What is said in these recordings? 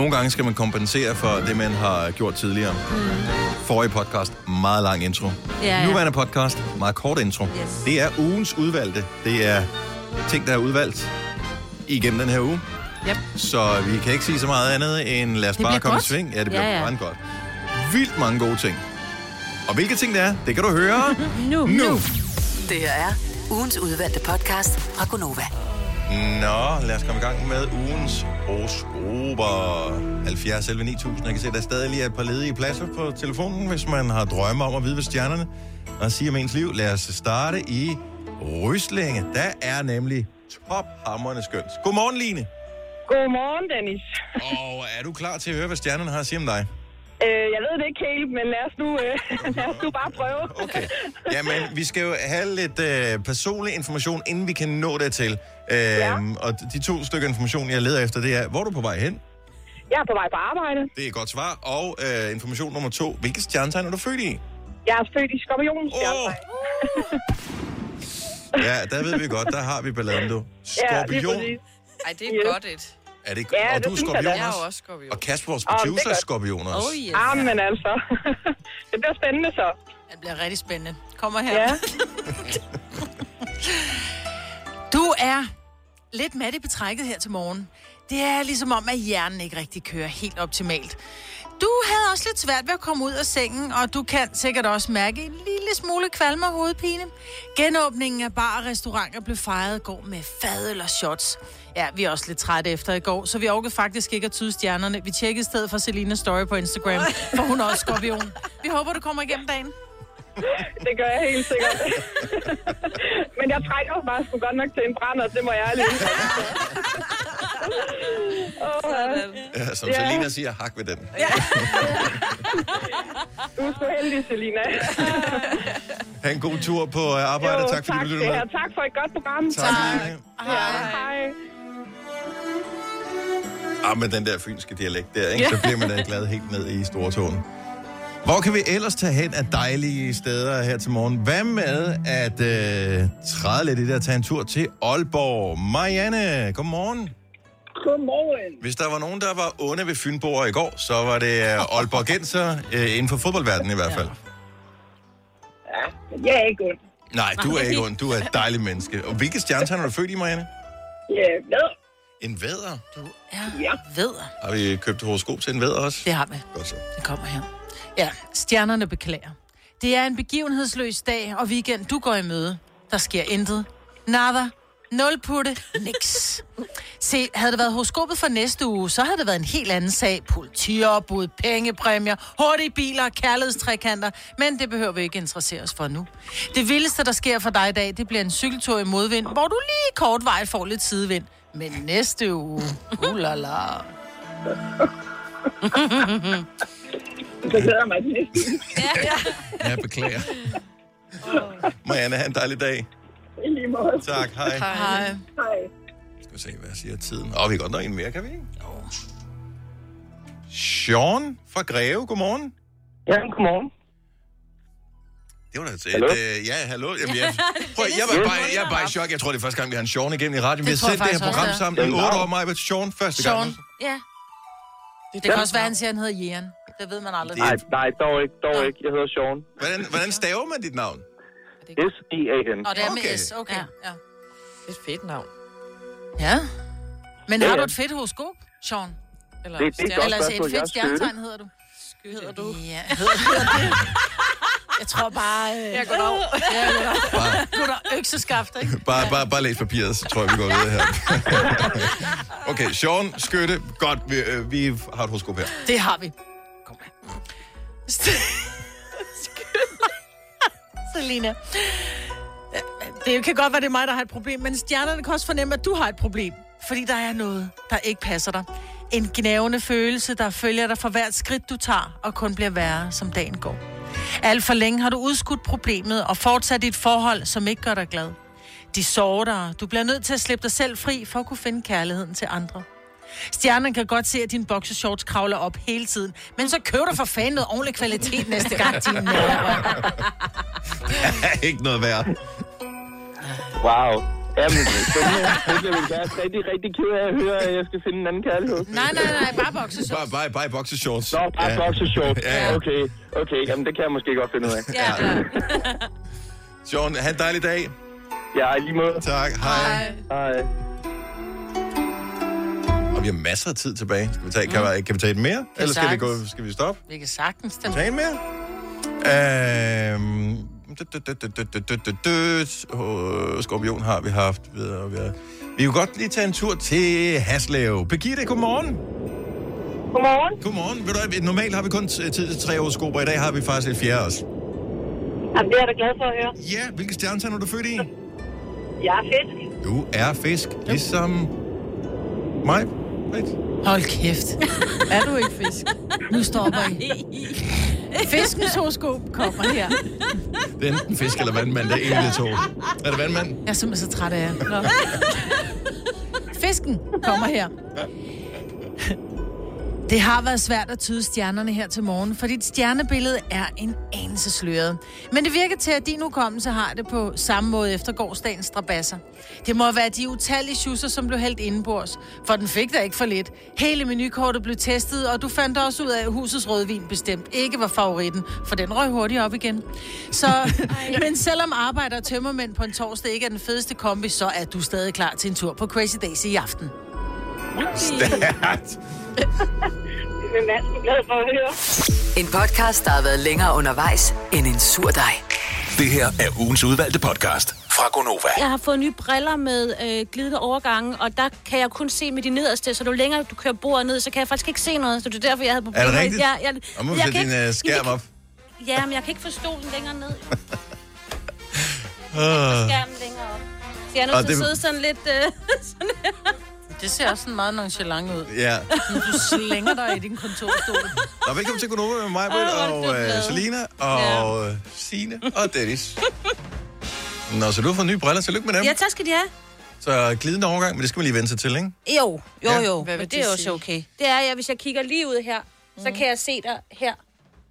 nogle gange skal man kompensere for det, man har gjort tidligere. Mm. Forrige podcast, meget lang intro. Ja, ja. Nuværende podcast, meget kort intro. Yes. Det er ugens udvalgte. Det er ting, der er udvalgt igennem den her uge. Yep. Så vi kan ikke sige så meget andet end lad os Det bare komme i godt. sving. Ja, det bliver Ja, ja. godt. Vildt mange gode ting. Og hvilke ting det er, det kan du høre Nu. nu. Det her er ugens udvalgte podcast fra Gonova. Nå, lad os komme i gang med ugens horoskoper. 70 11 9000. Jeg kan se, at der stadig lige er et par ledige pladser på telefonen, hvis man har drømme om at vide, hvad stjernerne og sige om ens liv. Lad os starte i Ryslinge. Der er nemlig tophammerende skønt. Godmorgen, Line. Godmorgen, Dennis. Og er du klar til at høre, hvad stjernerne har at sige om dig? Øh, jeg ved det ikke helt, men lad os nu, øh, lad os nu bare prøve. Okay. Jamen, vi skal jo have lidt øh, personlig information, inden vi kan nå det til. Øh, Ja. Og de to stykker information, jeg leder efter, det er, hvor er du på vej hen? Jeg er på vej på arbejde. Det er et godt svar. Og øh, information nummer to. Hvilket stjernetegn er du født i? Jeg er født i skorpionens Åh! Ja, der ved vi godt, der har vi balladen, du. Ja, lige Skorpion. præcis. Ej, det er Yes. godt et. Er det, Ja, og det du er synes jeg skorpion da. Jeg er også? også skorpion. Og Kasper, vores er producer, er godt. skorpion også. Oh yes. Ah, men altså. det bliver spændende så. Det bliver rigtig spændende. Kommer her. Ja. Du er lidt mat i betrækket her til morgen. Det er ligesom om, at hjernen ikke rigtig kører helt optimalt. Du havde også lidt svært ved at komme ud af sengen, og du kan sikkert også mærke en lille smule kvalme og hovedpine. Genåbningen af bar og restauranter blev fejret i går med fadøl og shots. Ja, vi er også lidt trætte efter i går, så vi orkede faktisk ikke at tyde stjernerne. Vi tjekkede i stedet for Selinas story på Instagram, for hun er også skorpion. Vi håber, du kommer igennem dagen. Det gør jeg helt sikkert. men jeg trænger jo bare sgu godt nok til en brænder, det må jeg ærligt indrømme. Åh, ja. Ja, som Ja. Selina siger, hak ved den. Du er så heldig, Selina. Ha' en god tur på øh, arbejde. Jo, tak fordi tak, du det lyttede med. tak for et godt program. Tak. Line. Ja, hej. Ah, med den der fynske dialekt der, ikke? så bliver man da glad helt ned i stortåen. Hvor kan vi ellers tage hen af dejlige steder her til morgen? Hvad med at øh, træde lidt i det og tage en tur til Aalborg? Marianne, godmorgen. Godmorgen. Hvis der var nogen, der var onde ved Fynborg i går, så var det øh, Aalborgenser, øh, inden for fodboldverdenen i hvert fald. Jeg er ikke ond. Nej, du er ikke ond. Du er et dejligt menneske. Og hvilket stjernetegn er du født i, Marianne? Ja, hvad? En væder. Du er Ja. vedder. Har vi købt horoskop til en væder også? Det har vi. Godt så. Det kommer her. Ja, stjernerne beklager. Det er en begivenhedsløs dag og weekend, du går i møde. Der sker intet. Nada. Nul putte. Niks. Se, havde det været horoskopet for næste uge, så havde det været en helt anden sag. Politiopbud, pengepræmier, hurtige biler og kærlighedstrækanter. Men det behøver vi ikke interessere os for nu. Det vildeste, der sker for dig i dag, det bliver en cykeltur i modvind, hvor du lige kort vej får lidt sidevind. Men næste uge, ulala. Så glæder jeg mig til næste uge. Jeg beklager. Marianne, have en dejlig dag. I lige måde. Tak, hej. Hej. Hej. Skal vi se, hvad siger tiden? Åh, vi kan godt nå en mere, kan vi ikke? Jo. Sean fra Greve, godmorgen. Ja, godmorgen. Det var da et... Hallo? Øh, ja, hallo. Jamen, jeg, prøv, jeg, var bare, jeg er bare i chok. Jeg tror, det er første gang, vi har en Sean igennem i radioen. Vi har sendt det her program sammen i ja. otte år, mig med Sean første gang. Sean. Ja. Det kan også være, han siger, han hedder Jan. Det ved man aldrig. Det Nej, nej, dog ikke, dog ikke. Jeg hedder Sean. Hvordan, hvordan staver man dit navn? S-I-A-N. Og det er med Okay. S. Okay. Ja. Ja. Det er et fedt navn. ja. Men har ja. du et fedt horoskop, Sean? Eller Det- det er stjerne- godt Eller altså et spørgsmål. Er fedt stjernetegn hedder du? Hedder du. Ja, hedder hedder det. Jeg tror bare... Øh, Ja, goddag. ja, goddag. Goddag, økseskaft, ikke? Bare, bare, bare læs papiret, så tror jeg, vi går videre her. okay, Sean, skytte. Godt, vi, øh, vi har et horoskop her. Det har vi. Kom her. Selina. Det kan godt være, det er mig, der har et problem, men stjernerne kan også fornemme, at du har et problem. Fordi der er noget, der ikke passer dig. En gnævende følelse, der følger dig for hvert skridt, du tager, og kun bliver værre, som dagen går. Alt for længe har du udskudt problemet og fortsat dit forhold, som ikke gør dig glad. De sårer dig. Du bliver nødt til at slippe dig selv fri for at kunne finde kærligheden til andre. Stjernen kan godt se, at din boxershorts kravler op hele tiden. Men så køb dig for fanden noget ordentlig kvalitet næste gang, din nerver. ikke noget værd. Wow. Jamen, spændende. Det bliver vi være rigtig, rigtig ked af at høre, at jeg skal finde en anden kærlighed. Nej, nej, nej, bare bokseshorts. Bare, bare, bare boxershorts. Nå, bare ja. boxershort. Ja, ja. Okay, okay. Jamen, det kan jeg måske godt finde ud af. Ja, ja. Sean, have en dejlig dag. Ja, i lige måde. Tak. Hej. Hej. Og vi har masser af tid tilbage. Skal vi tage, kan, vi, kan vi tage et mere? Eller skal vi, gå, sagtens. skal vi stoppe? Vi kan sagtens. Tage en mere? Øhm, Åh, Skorpion har vi haft. Videre, videre. Vi kan godt lige tage en tur til Haslev. Birgitte, godmorgen. Godmorgen. Godmorgen. Ved du, normalt har vi kun tid til tre horoskoper. I dag har vi faktisk et fjerde også. Jamen, det er jeg da glad for at høre. Ja, hvilke stjernetegn er du født i? Jeg er fisk. Du er fisk, ligesom mig. Right. Hold kæft. Er du ikke fisk? Nu stopper I. Fiskens horoskop kommer her. Det er enten fisk eller vandmand. Det er en af de to. Er det vandmand? Jeg er simpelthen så træt af jer. Nå. Fisken kommer her. Det har været svært at tyde stjernerne her til morgen, for dit stjernebillede er en anelse sløret. Men det virker til, at din hukommelse har det på samme måde efter gårdsdagens strabasser. Det må være de utallige schusser, som blev hældt inde på os, for den fik der ikke for lidt. Hele menukortet blev testet, og du fandt også ud af, at husets rødvin bestemt ikke var favoritten, for den røg hurtigt op igen. Så, men selvom arbejder og tømmermænd på en torsdag ikke er den fedeste kombi, så er du stadig klar til en tur på Crazy Daisy i aften. Stærkt. Men hvad er glad for at høre? En podcast, der har været længere undervejs end en sur dej. Det her er ugens udvalgte podcast fra Gonova. Jeg har fået nye briller med øh, glidende overgange, og der kan jeg kun se med de nederste, så jo længere du kører bordet ned, så kan jeg faktisk ikke se noget. Så det er derfor, jeg havde problemer. Er det rigtigt? Ja, jeg, Og må jeg sætte kan din ikke- øh, skærm op. Ja, men jeg kan ikke få stolen længere ned. Uh, Skærmen længere op. Så jeg er nødt til at sidde sådan lidt... Øh, sådan her. Det ser også sådan meget nonchalant ud. ja. Når du slænger dig i din kontorstol. Og velkommen til Gunova med mig, er og øh, glad. Selina, og ja. Signe og Dennis. Nå, så du har fået nye briller. Tillykke med dem. Ja, tak skal de have. Så glidende overgang, men det skal man lige vente sig til, ikke? Jo, jo, Ja. jo. Men det er også okay. Det er, at hvis jeg kigger lige ud her, så kan jeg se dig her.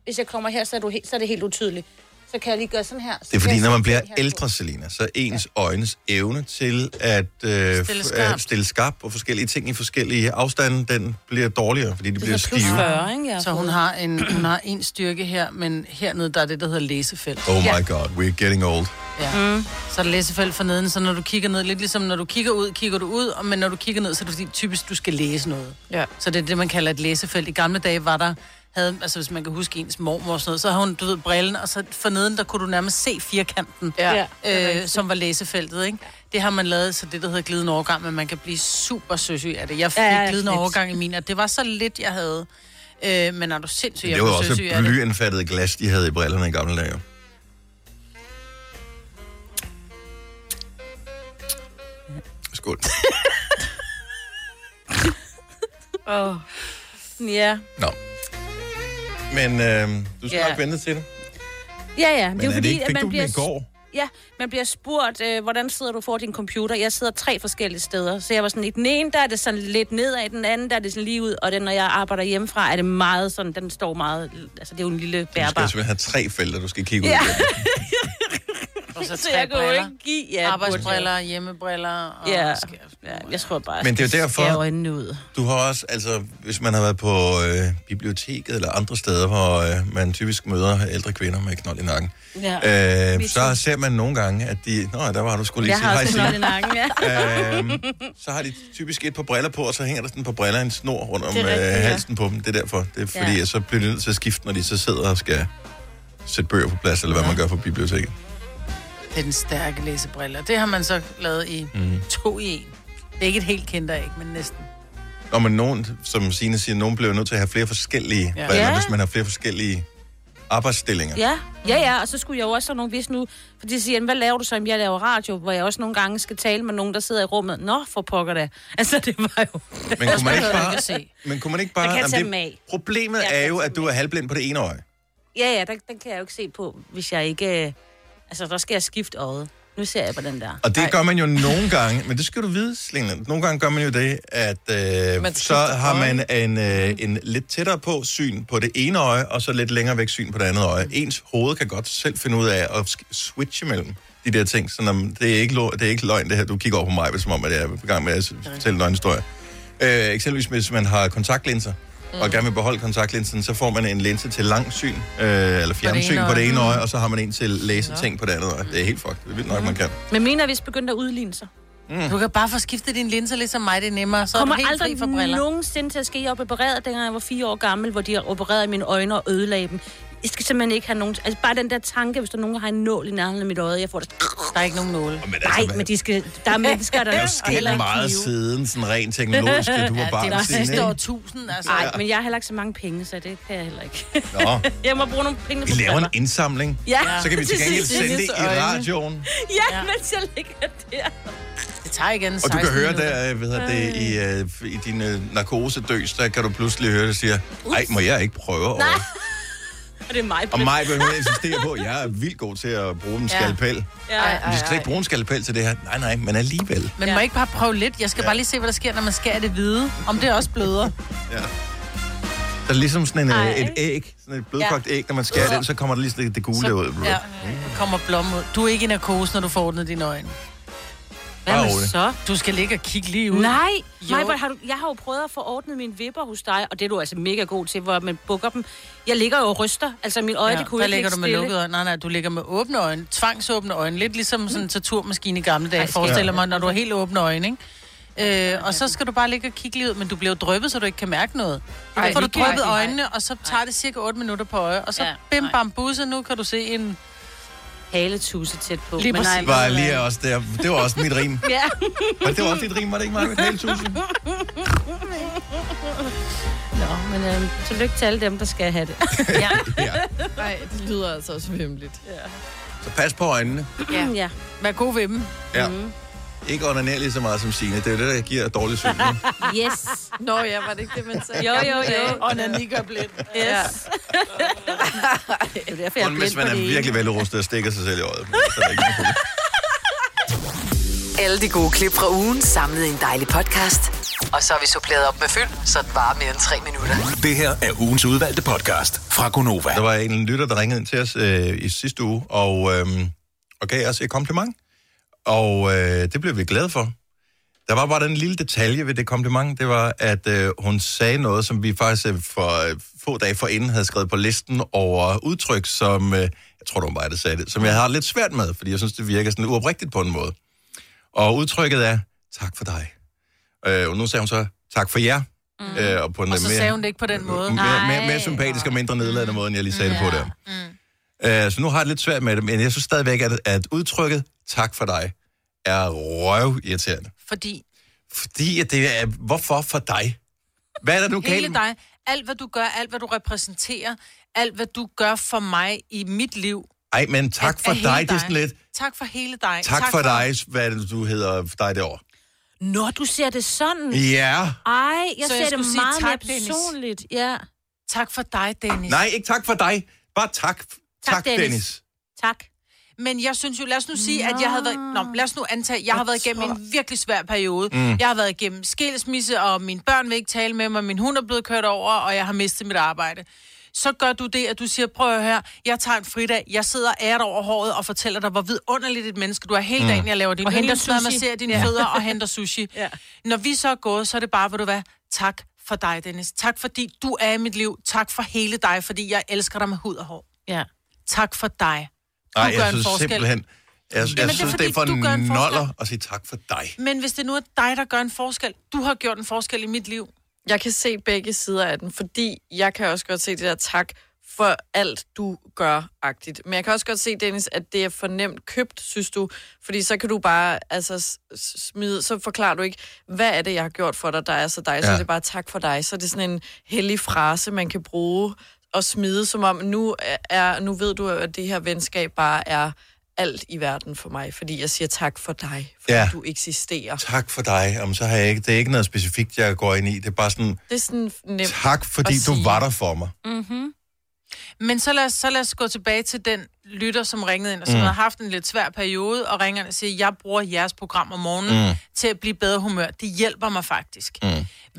Hvis jeg kommer her, så er, du helt, så er det helt utydeligt. Så kan jeg lige gøre sådan her. så Det er fordi, når man bliver ældre, Selina, så er ens øjnes evne til at øh, Stille skarpt. at stille skarp på forskellige ting i forskellige afstande, den bliver dårligere, fordi de bliver Det er plus stive. 40, ikke? Jeg har Så hun har en, hun har en styrke her, men hernede, der er det, der hedder læsefelt. Oh my Ja. god, we're getting old. Ja. Mm. Så er der læsefelt for neden, så når du kigger ned, lidt ligesom når du kigger ud, kigger du ud, og- men når du kigger ned, så er det fordi, typisk, du skal læse noget. Ja. Så det er det, man kalder et læsefelt. I gamle dage var der, havde, altså hvis man kan huske ens mormor og sådan noget, så havde hun, du ved, brillen, og så for neden, der kunne du nærmest se firkanten, Ja. øh, som var læsefeltet, ikke? Det har man lavet, så det, der hedder glidende overgang, men man kan blive super søsyg af det. Jeg fik Ja, ja, glidende fedt. overgang i min, og det var så lidt, jeg havde. Øh, men er du sindssyg, jeg det var blev også søsyg af det. blyindfattet glas, de havde i brillerne i gamle dage. Skål. Åh. Ja. Nå. Men øh, du skal Ja. nok vente til det. Ja, ja. Men det er er det fordi, ikke, fik man du bliver... i går? Ja, man bliver spurgt, øh, hvordan sidder du for din computer? Jeg sidder tre forskellige steder. Så jeg var sådan, i den ene, der er det sådan lidt nedad, i den anden, der er det sådan lige ud, og den, når jeg arbejder hjemmefra, er det meget sådan, den står meget, altså det er jo en lille Du skal bærbar. simpelthen have tre felter, du skal kigge ud Ja. igennem. Og så Så jeg kan jo ikke give... Ja, Arbejdsbriller, hjemmebriller. Og Ja, skal- ja, jeg tror bare, Men det er jo derfor- ud. Du har også, altså, hvis man har været på øh, biblioteket eller andre steder, hvor øh, man typisk møder ældre kvinder med knold i nakken, Ja. øh, så ser man nogle gange, at de... Nå, der var du skulle lige Jeg sige har hej, noget i nakken, ja. øhm, så har de typisk et par briller på, og så hænger der sådan på briller en snor rundt om Det øh, rigtigt, ja. halsen på dem. Det er derfor. Det er fordi, Ja. at så bliver de nødt til at skifte, når de så sidder og skal sætte bøger på plads, eller hvad man gør på biblioteket. Det er den stærke læsebriller. Det har man så lavet i mm. to i en. Det er ikke et helt kendt ikke, men næsten. Når man nogen, som Signe siger, nogen bliver nødt til at have flere forskellige Ja. briller, Ja. hvis man har flere forskellige arbejdsstillinger. Ja, ja, ja, og så skulle jeg jo også have nogen vis nu, for de siger, "Jamen, hvad laver du så? Jamen, jeg laver radio, hvor jeg også nogle gange skal tale med nogen, der sidder i rummet. Nå, for pokker da. Altså, det var jo... Men kunne man ikke bare... se. Men kunne man ikke bare... Jeg kan Jamen, tage det- dem af. Problemet Jeg er jo, at du er halvblind på det ene øje. Ja, ja, den, den kan jeg jo ikke se på, hvis jeg ikke... Altså, der skal jeg skifte øjet. Nu ser jeg på den der. Og det gør man jo nogle gange, men det skal du vide, Selina. Nogle gange gør man jo det, at øh, Man så har man en, øh, en lidt tættere på syn på det ene øje, og så lidt længere væk syn på det andet øje. Ens hoved kan godt selv finde ud af at switche mellem de de der ting. Så når, det, er ikke, lo- det er ikke løgn, det her. Du kigger over på mig, som om, at jeg er i gang med at fortælle en løgnhistorie. Øh, eksempelvis, hvis man har kontaktlinser, mm. og gerne vil beholde kontaktlinsen, så får man en linse til langsyn, øh, eller fjernsyn ene på det øje. ene øje, og så har man en til læse ting på det andet øje. Det er helt fucked. Det er vildt nok, man kan. Men mener, hvis begyndte at udligne sig. Du kan bare få skiftet dine linser ligesom mig, det er nemmere. Så kommer er du helt aldrig fri for briller. nogensinde til at ske. Jeg opereret, dengang jeg var fire år gammel, hvor de har opereret mine øjne og ødelagde dem. Jeg skal simpelthen ikke have nogen... Altså bare den der tanke, hvis der er nogen, der har en nål i nærheden af mit øje, jeg får det... Der er ikke nogen nåle. Men Nej, hvad- men de skal... Der er mennesker, der... Der er sket meget knive. siden, sådan rent teknologisk, du var Ja, bare det ved siden, sidste år tusind, altså. Nej, men jeg har heller ikke så mange penge, så det kan jeg heller ikke. Nå, jeg må bruge nogle penge vi på laver en indsamling. Ja, Så kan vi til gengæld sende det i radioen. Ja, Ja. mens jeg ligger der. Det tager igen Og du 16 kan høre der, hvad hedder det, i, øh, i din øh, narkosedøs, der kan du pludselig høre, det siger, ej, må jeg ikke prøve? Og, Og det er mig. og mig vil hun insistere på, jeg er vildt god til at bruge en Ja. skalpel. Ja. Men vi skal ikke bruge en skalpel til det her. Nej, nej, men alligevel. Men Ja. må jeg ikke bare prøve lidt? Jeg skal Ja. bare lige se, hvad der sker, når man skærer det hvide. Om det også bløder. Ja. Der er ligesom sådan en, Ej. øh, et æg, sådan et blødkogt æg, når man skærer det, så kommer der lige sådan det gule ud. ja, der kommer blom ud. Du er ikke i narkose, når du får ordnet dine øjne. Hvad med så? Du skal ligge og kigge lige ud. Nej, Jo. Majbert, har du, jeg har jo prøvet at få ordnet mine vipper hos dig, og det er du altså mega god til, hvor man bukker dem. Jeg ligger jo og ryster, altså mine øje, Ja, det kunne der ikke ligger ligge du med lukkede øjne. Nej, nej, du ligger med åbne øjne. Tvangsåbne øjne. Lidt ligesom sådan en torturmaskine i gamle dage, Ej, forestiller mig, når du har helt åbne øjne, ikke? Øh, og så skal du bare ligge og kigge lige ud, men du bliver jo drøbet, så du ikke kan mærke noget. Ej, får du drøbet øjnene, og så tager det cirka 8 minutter på øje, og så Ja, bim nej. bam busse, nu kan du se en... Haletuse tæt på. Lige men præcis. Var du lige også der. Det var også mit rim. Ja. Men det var også dit rim, var det ikke mig med halvtusind? Nå, men øhm, tillykke til alle dem, der skal have det. Ja. Ja. Nej, det lyder altså også vimligt. Så pas på øjnene. ja. ja. Vær god ved dem. Ja. Ikke onaner lige så meget som Signe. Det er jo det, der giver dårlig syn. Yes. Nå ja, var det ikke det, man sagde? Jo, jo, jo. Og Nani gør blind. Yes. det er derfor, jeg er Kun hvis blind man er virkelig velrustet og stikker sig selv i øjet. Så er der ikke noget problem. Alle de gode klip fra ugen samlet i en dejlig podcast. Og så har vi suppleret op med fyld, så det varer mere end tre minutter. Det her er ugens udvalgte podcast fra Gonova. Der var en lytter, der ringede ind til os øh, i sidste uge, og, øh, og gav os et kompliment. Og øh, det blev vi glade for. Der var bare den lille detalje ved det kompliment, det var, at øh, hun sagde noget, som vi faktisk øh, for øh, få dage forinden havde skrevet på listen over udtryk, som, øh, jeg tror, det var mig, der sagde det, som jeg har lidt svært med, fordi jeg synes, det virker sådan uoprigtigt på en måde. Og udtrykket er, tak for dig. Øh, og nu sagde hun så, tak for jer. Mm. Øh, og på en Og så mere, sagde hun det ikke på den måde. mere, mere, mere Nej. sympatisk og mindre nedladende måde, end jeg lige sagde det på der. Mm. Uh, så nu har jeg det lidt svært med det, men jeg synes stadigvæk, at, at udtrykket tak for dig er røvirriterende. Fordi Fordi at det er, hvorfor for dig? Hvad er der nu hele galt? dig, alt hvad du gør, alt hvad du repræsenterer, alt hvad du gør for mig i mit liv. Ej, men tak er- for er dig, hele det er sådan lidt, Tak for hele dig. tak, tak for dig, hvad er det, du hedder dig derovre? Nå, du ser det sådan. Ja. Ej, jeg Så ser jeg det sige meget tak, mere personligt. Ja, Tak for dig, Dennis. Nej, ikke tak for dig. Bare tak. Tak, tak Dennis. Dennis. tak. Men jeg synes jo, lad os nu sige, at jeg havde været... Nå, lad os nu antage, jeg har været igennem en virkelig svær periode. Mm. Jeg har været igennem skilsmisse, og mine børn vil ikke tale med mig, min hund er blevet kørt over, og jeg har mistet mit arbejde. Så gør du det, at du siger, prøv at høre, jeg tager en fridag, jeg sidder æret over håret og fortæller dig, hvor vidunderligt et menneske du er hele dagen, jeg laver din Og henter sushi. masserer dine ja. fødder og henter sushi. Ja. Når vi så er gået, så er det bare, vil du hvad, tak for dig, Dennis. Tak fordi du er i mit liv. Tak for hele dig, fordi jeg elsker dig med hud og hår. Ja. Tak for dig. Nej, jeg en synes forskel. simpelthen... Jeg, jeg det er synes, det er fordi, for noller at sige tak for dig. Men hvis det nu er dig, der gør en forskel, du har gjort en forskel i mit liv. Jeg kan se begge sider af den, fordi jeg kan også godt se det der tak for alt, du gør-agtigt. Men jeg kan også godt se, Dennis, at det er for nemt købt, synes du. Fordi så kan du bare altså, smide, så forklarer du ikke, hvad er det, jeg har gjort for dig, der er så dig. Så Ja. er det bare tak for dig. Så er det sådan en hellig frase, man kan bruge og smide, som om nu, er, nu ved du, at det her venskab bare er alt i verden for mig, fordi jeg siger tak for dig, fordi Ja. du eksisterer. Tak for dig. Om så har jeg ikke, det er ikke noget specifikt, jeg går ind i. Det er bare sådan, Det er sådan nemt. tak fordi at du sige. var der for mig. Men så lad, os, så lad os gå tilbage til den lytter, som ringede ind, og som mm. har haft en lidt svær periode, og ringer og siger, jeg bruger jeres program om morgenen mm. til at blive bedre humør. Det hjælper mig faktisk. Mm.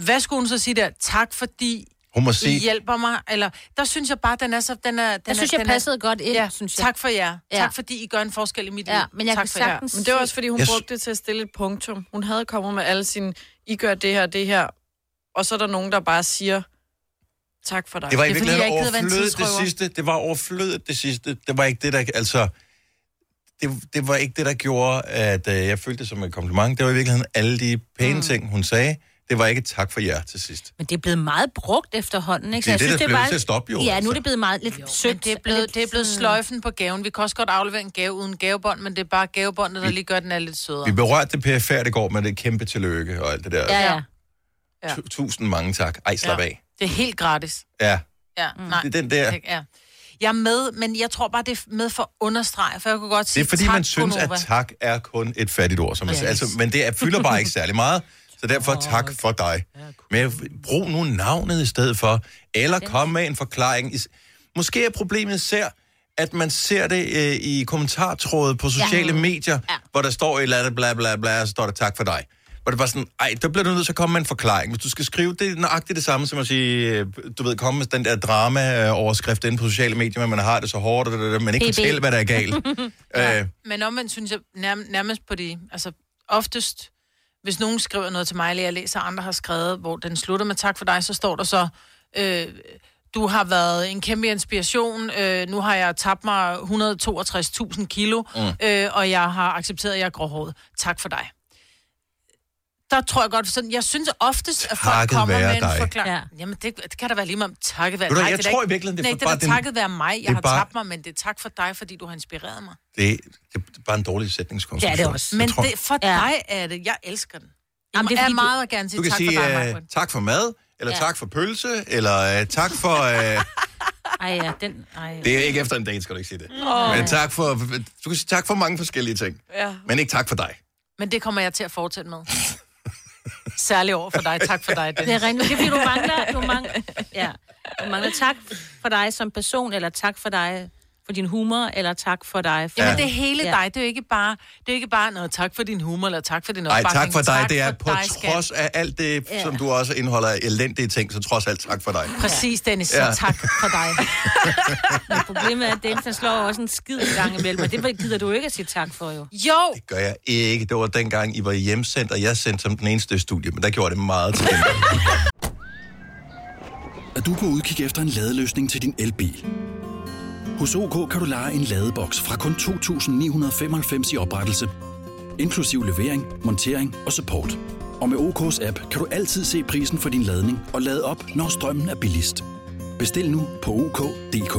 Hvad skulle hun så sige der? Tak fordi Hun må I sige, hjælper mig, eller der synes jeg bare, den er så... Den er, den Jeg synes, er, jeg den er- passede godt ind, ja, synes jeg. Tak for jer. Ja. Tak fordi I gør en forskel i mit Ja, liv. men jeg tak kan for jer. sagtens- Men det var også, fordi hun Jeg brugte det til at stille et punktum. Hun havde kommet med alle sine, I gør det her, det her. Og så er der nogen, der bare siger, tak for dig. det var i Det er, fordi virkeligheden jeg ikke en overflødet det sidste. Det var overflødet det sidste. Det var ikke det, der... Altså, det, det var ikke det, der gjorde, at øh, jeg følte det som et kompliment. Det var i virkeligheden alle de pæne mm. ting, hun sagde. Det var ikke tak for jer til sidst. Men det er blevet meget brugt efterhånden, ikke? Det er det, der er bliver bare- til at stoppe, jo, Ja, nu altså. er det blevet meget lidt sødt. det er, blevet, lidt det er blevet sløjfen på gaven. Vi kan også godt aflevere en gave uden gavebånd, men det er bare gavebåndet, der lige gør, den er lidt sødere. Vi berørte det PFR det går med det kæmpe tillykke og alt det der. Ja, ja. Ja. Tu- Tusind mange tak. Ej, slap Ja. af. Det er helt gratis. Ja, Ja, mm. nej. det er den der. Ja. Jeg er med, men jeg tror bare, det er med for at understrege, for jeg kunne godt sige Det er fordi, tak, man synes, Gonova. at tak er kun et fattigt ord. Som siger. altså, men det er, fylder bare ikke særlig meget. Så derfor tak for dig. Men brug nu navnet i stedet for. Eller kom med en forklaring. Måske er problemet især, at man ser det øh, i kommentartrådet på sociale medier, hvor der står et eller andet bla bla bla, og så står der tak for dig. Hvor det bare sådan, ej, der bliver du nødt til at komme med en forklaring. Hvis du skal skrive, det er nøjagtigt det samme som at sige, øh, du ved, komme med den der drama-overskrift inde på sociale medier, men man har det så hårdt, og det, men ikke PB. fortælle, hvad der er galt. øh, Men omvendt synes jeg nærm- nærmest på de... Altså, oftest, hvis nogen skriver noget til mig, eller jeg læser, andre har skrevet, hvor den slutter med tak for dig, så står der så... Øh, du har været en kæmpe inspiration. Øh, nu har jeg tabt mig 162.000 kilo, mm. øh, og jeg har accepteret, at jeg er gråhåret. Tak for dig. Der tror jeg godt, sådan, jeg synes oftest, at folk Takket kommer med en dig. forklaring. Ja. Jamen, det, det kan da være lige meget om takket være du dig. jeg Det tror ikke- i virkeligheden, det er Nej, det er bare da den- takket være mig. Jeg har bare- tabt mig, men det er tak for dig, fordi du har inspireret mig. det, det er bare en dårlig sætningskonstruktion. Ja, det er også. Men Jeg tror- det, for Ja. dig er det. Jeg elsker den. Jeg Jamen, det er er fordi, du- meget gerne sige Du kan tak sige for dig, uh, Margaret. tak for mad, eller Ja. tak for pølse, eller uh, tak for... Uh, Ej, ja, den... Ej. det er ikke efter en date, skal du ikke sige det. Oh. Men tak for... Du kan sige tak for mange forskellige ting. Ja. Men ikke tak for dig. Men det kommer jeg til at fortsætte med. Særligt over for dig. Tak for dig, Det Dennis. er rent. Det er fordi, du mangler, du mangler, ja, du mangler tak for dig som person, eller tak for dig for din humor, eller tak for dig for... Jamen, det er hele Ja. dig. Det er jo ikke bare, det er jo ikke bare noget tak for din humor, eller tak for din Nej, opbakning. tak for dig. Det er på dig, trods af alt det, som du også indeholder af elendige ting, så trods alt tak for dig. Præcis, Dennis. Så Ja. tak for dig. Men problemet er, at Dennis han slår også en skid gang imellem, og det gider du ikke at sige tak for, jo. Jo, Det gør jeg ikke. Det var dengang, I var hjemsendt, og jeg sendte som den eneste i studiet, men der gjorde det meget til. Er du på udkig efter en ladeløsning til din elbil? Hos OK kan du lege en ladeboks fra kun 2.995 i oprettelse, inklusiv levering, montering og support. Og med OK's app kan du altid se prisen for din ladning og lade op, når strømmen er billigst. Bestil nu på OK.dk.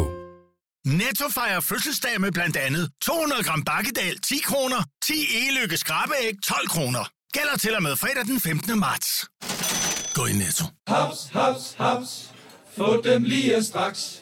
Netto fejrer fødselsdag med blandt andet 200 gram bakkedal 10 kroner, 10 e-lykke skrabeæg 12 kroner. Gælder til og med fredag den 15. marts. Gå i Netto. Haps, haps, haps. Få dem lige straks.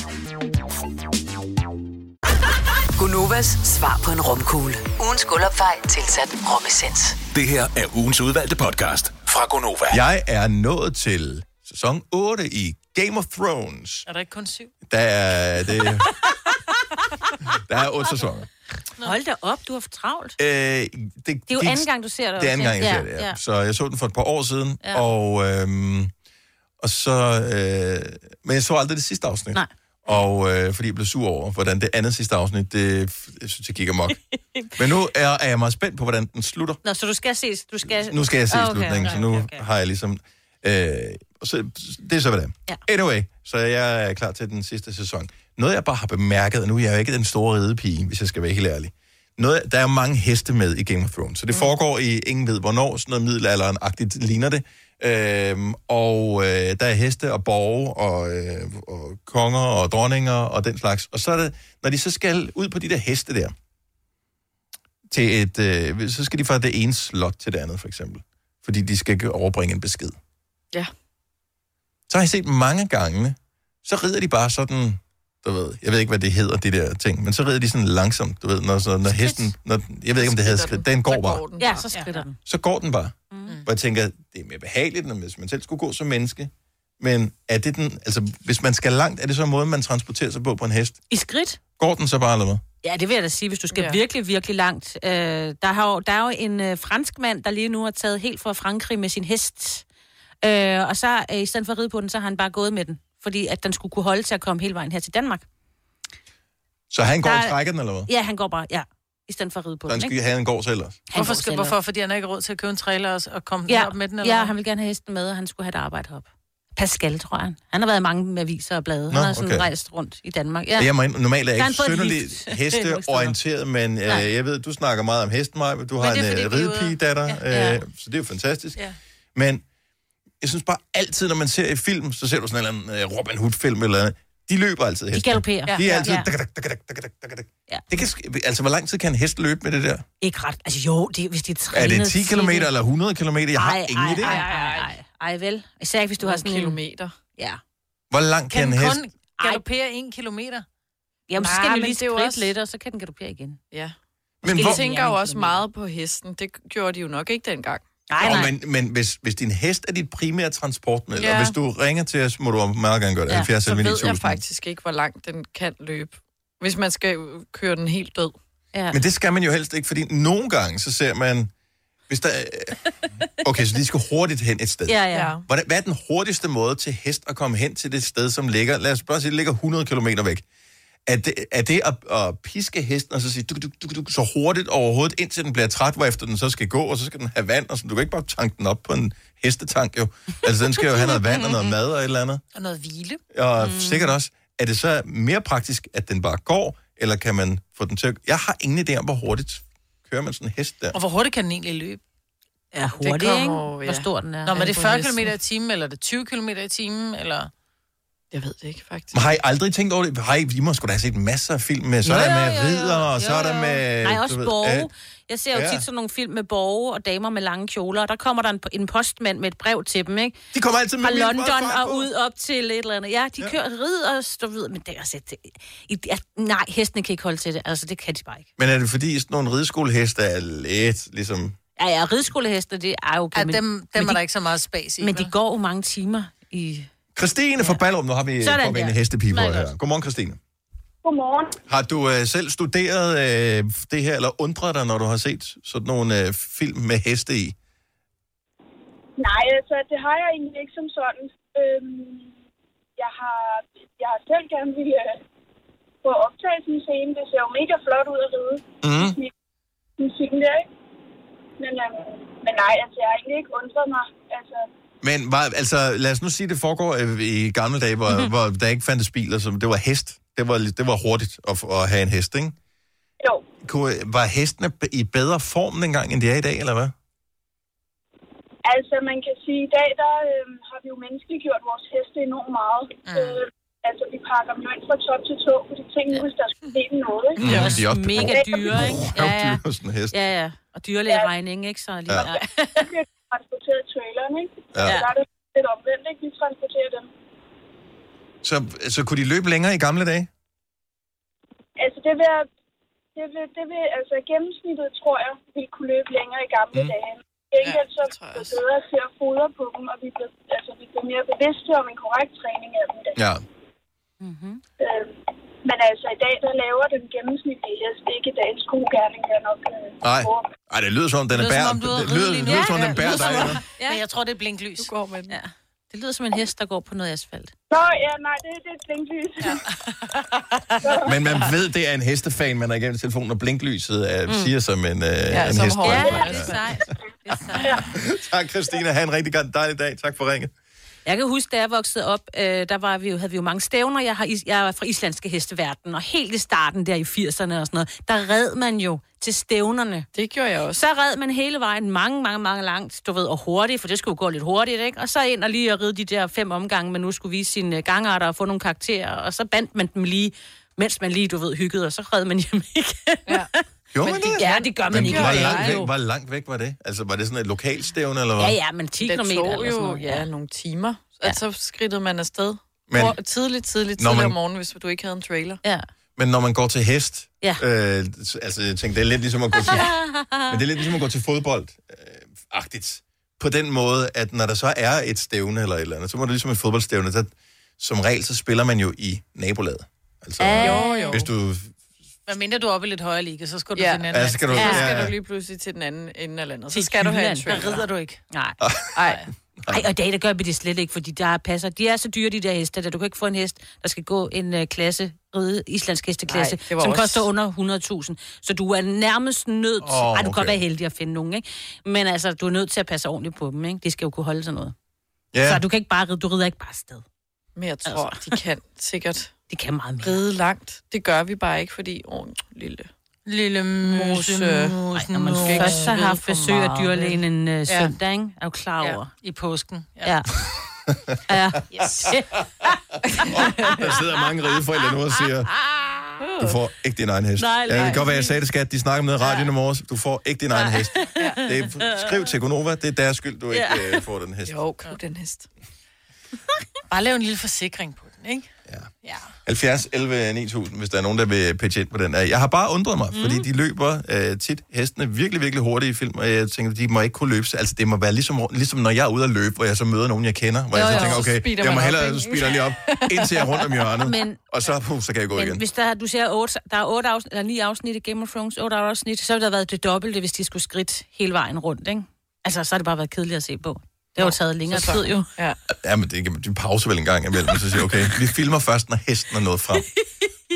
Gunovas svar på en romkugle. Ugens guldopfej tilsat romessens. Det her er ugens udvalgte podcast fra Gonova. Jeg er nået til sæson 8 i Game of Thrones. er der ikke kun syv? Der er, det, der er otte sæsoner. Hold da op, du har for travlt. Øh, det, Det er jo anden gang, du ser det. Det er anden gang, jeg ja. ser det, ja. ja. Så jeg så den for et par år siden, Ja. og, øhm, og så... Øh, men jeg så aldrig det sidste afsnit. Nej. Og øh, fordi jeg blev sur over, hvordan det andet sidste afsnit, det jeg synes jeg gik amok. men nu er, er jeg meget spændt på, hvordan den slutter. Nå, så du skal ses. Du skal... Nu skal jeg se Ah, okay, slutningen, okay, så nu okay, har jeg ligesom... Øh, så, det er så, hvad det er. Ja. Anyway, så jeg er klar til den sidste sæson. Noget, jeg bare har bemærket, og nu er jeg jo ikke den store ridepige, hvis jeg skal være helt ærlig. Noget, der er mange heste med i Game of Thrones, så det mm. foregår i ingen ved hvornår, sådan noget middelalderen-agtigt ligner det. Øhm, og øh, der er heste og borge og, øh, og konger og dronninger og den slags. Og så er det, når de så skal ud på de der heste der, til et, øh, så skal de fra det ene slot til det andet, for eksempel. Fordi de skal overbringe en besked. Ja. Så har jeg set mange gange, så rider de bare sådan, du ved, jeg ved ikke, hvad det hedder, de der ting, men så rider de sådan langsomt, du ved, når, så, når hesten, når, jeg ved ikke, om det hedder skridt, den går bare. Ja, så skrider den. Så går den bare. Mm. Hvor jeg tænker, det er mere behageligt, hvis man selv skulle gå som menneske. Men er det den, altså hvis man skal langt, er det så en måde, man transporterer sig på på en hest? I skridt? Går den så bare eller hvad? Ja, det vil jeg da sige, hvis du skal Ja. ja. virkelig, virkelig langt. Øh, der, har jo, der er jo en øh, fransk mand, der lige nu har taget helt fra Frankrig med sin hest. Øh, og så øh, i stedet for at ride på den, så har han bare gået med den. Fordi at den skulle kunne holde til at komme hele vejen her til Danmark. Så han går Der og er- trækker den, eller hvad? Ja, han går bare, ja. I stedet for at ride på Så han den, skal ikke? have en gård selv også. Han Hvorfor, skal, hvorfor? Fordi han har ikke råd til at købe en trailer og, og komme ja. Op med den? Eller ja, hvad? han vil gerne have hesten med, og han skulle have et arbejde op. Pascal, tror jeg. Han har været i mange aviser og blade. Nå, han har sådan okay. rejst rundt i Danmark. Ja. Jeg må, normalt er jeg han ikke synderligt hesteorienteret, men øh, jeg ved, du snakker meget om hesten, Maja. Du har det er en øh, er ridepige-datter, Ja. øh, så det er jo fantastisk. Ja. Men jeg synes bare altid, når man ser i film, så ser du sådan en eller anden øh, Robin Hood-film eller andet. De løber altid De hesten. galopperer. De er altid... Ja. dak, dak, dak. Ja. Det kan, sk- altså, hvor lang tid kan en hest løbe med det der? Ikke ret. Altså jo, det, hvis de er Er trænet det 10 til km det. eller 100 km? Jeg har Ej, ingen ej, idé. Ej, ej, ej, ej, vel. Især ikke, hvis du har sådan en... kilometer. Ja. Hvor langt kan, Kan en den hest... kun galopere en kilometer? Jamen, så Nej, skal den men jo lige det er også- lidt, og så kan den galopere igen. Ja. Men Men hvor- de tænker jo også meget på hesten. Det gjorde de jo nok ikke dengang. Nej, Nå, nej. men, men hvis, hvis din hest er dit primære transportmiddel, ja. Ja. og hvis du ringer til os, må du meget gerne gøre det. Ja, 70 Så ved 9000. jeg faktisk ikke, hvor langt den kan løbe. Hvis man skal køre den helt død. Ja. Men det skal man jo helst ikke, fordi nogle gange, så ser man... Hvis der, okay, så de skal hurtigt hen et sted. Ja, ja. Hvordan, hvad er den hurtigste måde til hest at komme hen til det sted, som ligger... Lad os bare sige, det ligger 100 km væk. Er det, er det at, at piske hesten og så sige duk, duk, duk, duk, så hurtigt overhovedet, indtil den bliver træt, hvorefter den så skal gå, og så skal den have vand, og så du kan ikke bare tanke den op på en hestetank jo. Altså, den skal jo have noget vand og noget mad og et eller andet. Og noget hvile. Og mm. sikkert også, er det så mere praktisk, at den bare går, eller kan man få den til at... Jeg har ingen idé om, hvor hurtigt kører man sådan en hest der. Og hvor hurtigt kan den egentlig løbe? Ja, hurtigt, ikke? kommer ja. Hvor stor den er. Nå, men er det på 40 hesten. km i timen, eller er det 20 km i timen, eller... Jeg ved det ikke, faktisk. Men har I aldrig tænkt over det? Har I, I må sgu da have set masser af film med, så Jo, er der jo, med jo, ridder, og så Jo, er der med... Nej, du også ved, borge. øh, Jeg ser jo Ja. tit sådan nogle film med borge og damer med lange kjoler, og der kommer der en, en postmand med et brev til dem, ikke? De kommer altid med Fra London og ud op til et eller andet. Ja, de kører rid og stå videre, men det er altså... Det, i, ja, nej, hestene kan ikke holde til det. Altså, det kan de bare ikke. Men er det fordi, sådan nogle rideskoleheste er lidt ligesom... Ja, ja, rideskoleheste, det er jo... Ja, men- dem, men dem er de- der ikke så meget spas i. Men de går jo mange timer i... Christine fra Ballerup, nu har vi Sådan for Meget her. Godmorgen, Christine. Godmorgen. Har du øh, selv studeret øh, det her, eller undret dig, når du har set sådan nogle øh, film med heste i? Nej, altså, det har jeg egentlig ikke som sådan. Øhm, jeg, har, jeg har selv gerne ville øh, få optaget sådan en scene. Det ser jo mega flot ud at ride. Mm. Musikken der, ikke? Men, øhm, men nej, altså, jeg har egentlig ikke undret mig. Altså, Men var, altså, lad os nu sige, det foregår øh, i gamle dage, hvor, mm-hmm. hvor der ikke fandtes biler, så det var hest. Det var, det var hurtigt at, at have en hest, ikke? jo, Kunne, var hestene i bedre form dengang, end de er i dag, eller hvad? altså man kan sige, i dag, der øhm, har vi jo menneskeliggjort vores heste enormt meget. Mm. Øh, altså, vi pakker dem jo ind fra top til tå, fordi nu, hvis der skulle ske noget, ikke? Ja, de er også mega dyre, ikke? Ja, ja. Dyre, sådan en hest. Ja, ja. Og dyrlægeregning, ikke? Så lige, Ja. ja. Transporteret traileren, ikke? Ja. Så der er det lidt omvendt, ikke? Vi transporterer dem. Så, så kunne de løbe længere i gamle dage? Altså, det vil, det vil, det vil, altså gennemsnittet, tror jeg, vi kunne løbe længere i gamle mm. dage. Gengæld så er vi bedre til at fodre på dem, og vi bliver, altså, vi bliver mere bevidste om en korrekt træning af dem. i dag. Ja. Mm-hmm. Øh, men altså, i dag, der laver den gennemsnitlige hest ikke dagens gode gerning, der nok øh, Nej. Ej, det lyder som om, den er Det lyder bær. som er lyder, nu. lyder som om, Ja, den ja, bærer lyder dig. eller? Men jeg tror, det er blinklys. Du går med den. Ja. Det lyder som en hest, der går på noget asfalt. Nå, ja, nej, det, det er et blinklys. Ja. Men man ved, det er en hestefan, man har igennem telefonen, og blinklyset er, mm. siger som en, øh, Ja, en som hest. Ja, det er sejt. Det er sejt. Tak, Christina. Ha' en rigtig god- dejlig dag. Tak for ringet. Jeg kan huske, da jeg voksede op, øh, der var vi jo, havde vi jo mange stævner. Jeg, har, jeg er fra islandske hesteverden, og helt i starten der i 80'erne og sådan noget, der red man jo til stævnerne. Det gjorde jeg også. Så red man hele vejen mange, mange, mange langt, du ved, og hurtigt, for det skulle jo gå lidt hurtigt, ikke? Og så ind og lige at ride de der fem omgange, man nu skulle vise sine øh, gangarter og få nogle karakterer, og så bandt man dem lige, mens man lige, du ved, hyggede, og så red man hjem igen. Ja. Gjorde Men man det, ja, det gør man Men ikke. hvor langt, væk, hvor langt væk var det? Altså, var det sådan et lokalstævne, eller hvad? Ja, ja, men 10 Det km tog eller sådan jo noget. ja, nogle timer. Ja. Altså skridtede man afsted. Men- Men, tidligt, tidligt, Når tidligt man- om morgenen, hvis du ikke havde en trailer. Ja. Men når man går til hest, Ja. øh, altså jeg tænker, det er lidt ligesom at gå til, men det er lidt ligesom at gå til fodbold, øh, agtigt. På den måde, at når der så er et stævne eller et eller andet, så må det ligesom et fodboldstævne, så som regel, så spiller man jo i nabolaget. Altså, Jo, jo. hvis du... Hvad mindre du er oppe i lidt højere liga, så skal du Ja. til den anden. Ja, så skal du- Så ja, skal ja. du lige pludselig til den anden ende af landet. Så Til skal du have en. Der rider du ikke. Nej. Ej. Ej, og i dag, der gør vi det slet ikke, fordi der passer. De er så dyre, de der heste, at du kan ikke få en hest, der skal gå en uh, klasse, ride islandsk hesteklasse, Nej, som også- koster under 100.000. Så du er nærmest nødt til... Oh, Ej, du kan okay. godt være heldig at finde nogen, ikke? Men altså, du er nødt til at passe ordentligt på dem, ikke? De skal jo kunne holde sådan noget. Ja, Så du kan ikke bare ride, du rider ikke bare afsted. Men jeg tror, altså. de kan sikkert De kan meget mere. ride langt. Det gør vi bare ikke, fordi... Åh, lille... Lille Mose. muse, Ej, muse, Når man muse. først har haft besøg af dyrlægen en uh, Ja. søndag, ikke? Er du klar Ja, over? i påsken. Ja. ja. Yes. der sidder mange rideforældre nu og siger, du får ikke din egen hest. Nej, Ja, det nej. kan godt være, jeg sagde det, skat. De snakker med radioen i morges. Du får ikke din egen hest. Det er, skriv til Gonova, det er deres skyld, du ikke Ja. øh, får den hest. Jo, køb den hest. Bare lav en lille forsikring på ikke? Ja. Ja. 70 11 9000, hvis der er nogen, der vil pitche ind på den. Jeg har bare undret mig, mm. fordi de løber øh, tit hestene virkelig, virkelig hurtigt i film, og jeg tænker, de må ikke kunne løbe. Altså, det må være ligesom, ligesom når jeg er ude at løbe, hvor jeg så møder nogen, jeg kender, hvor Jo, jeg så jo. tænker, Så okay, speeder jeg må hellere så speeder lige op, indtil jeg er rundt om hjørnet, Men- og så, puh, så kan jeg gå Men igen. hvis der, du ser otte, der er otte afsnit, eller ni afsnit i Game of Thrones, otte afsnit, så ville der været det dobbelte, hvis de skulle skridt hele vejen rundt, ikke? Altså, så har det bare været kedeligt at se på. Det har jo taget længere så- tid, jo. Ja. Ja, men det, de pauser vel en gang imellem, og så siger jeg, okay, vi filmer først, når hesten er nået frem.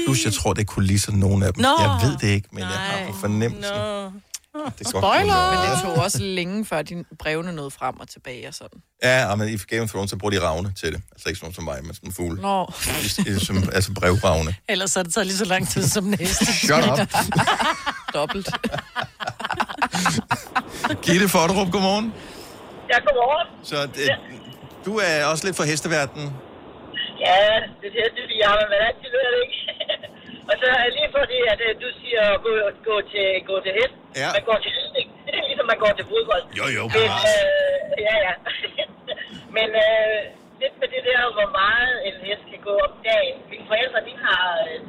Plus, jeg tror, det er kulisser, nogle af dem. Nå. Jeg ved det ikke, men jeg har på fornemmelse. Nå. Det Spoiler! Men det tog også længe, før de brevene nåede frem og tilbage og sådan. Ja, og men i Game of Thrones, så bruger de ravne til det. Altså ikke sådan som mig, men sådan en fugl. Nå, i- Som, altså brevravne. Ellers har det taget lige så lang tid som næste. Shut up. dobbelt. Gitte Fodderup, godmorgen. Ja, godmorgen. Så det, du er også lidt for hesteverdenen. Ja, det er det, vi har, men altid ved det ikke. og så er lige fordi, at øh, du siger at gå, gå, til, gå til hest. Ja. Man går til hestning. Det er ligesom, man går til fodbold. Jo, jo, Men, øh, ja, ja. men øh, lidt med det der, hvor meget en hest kan gå om dagen. Mine forældre, de har øh,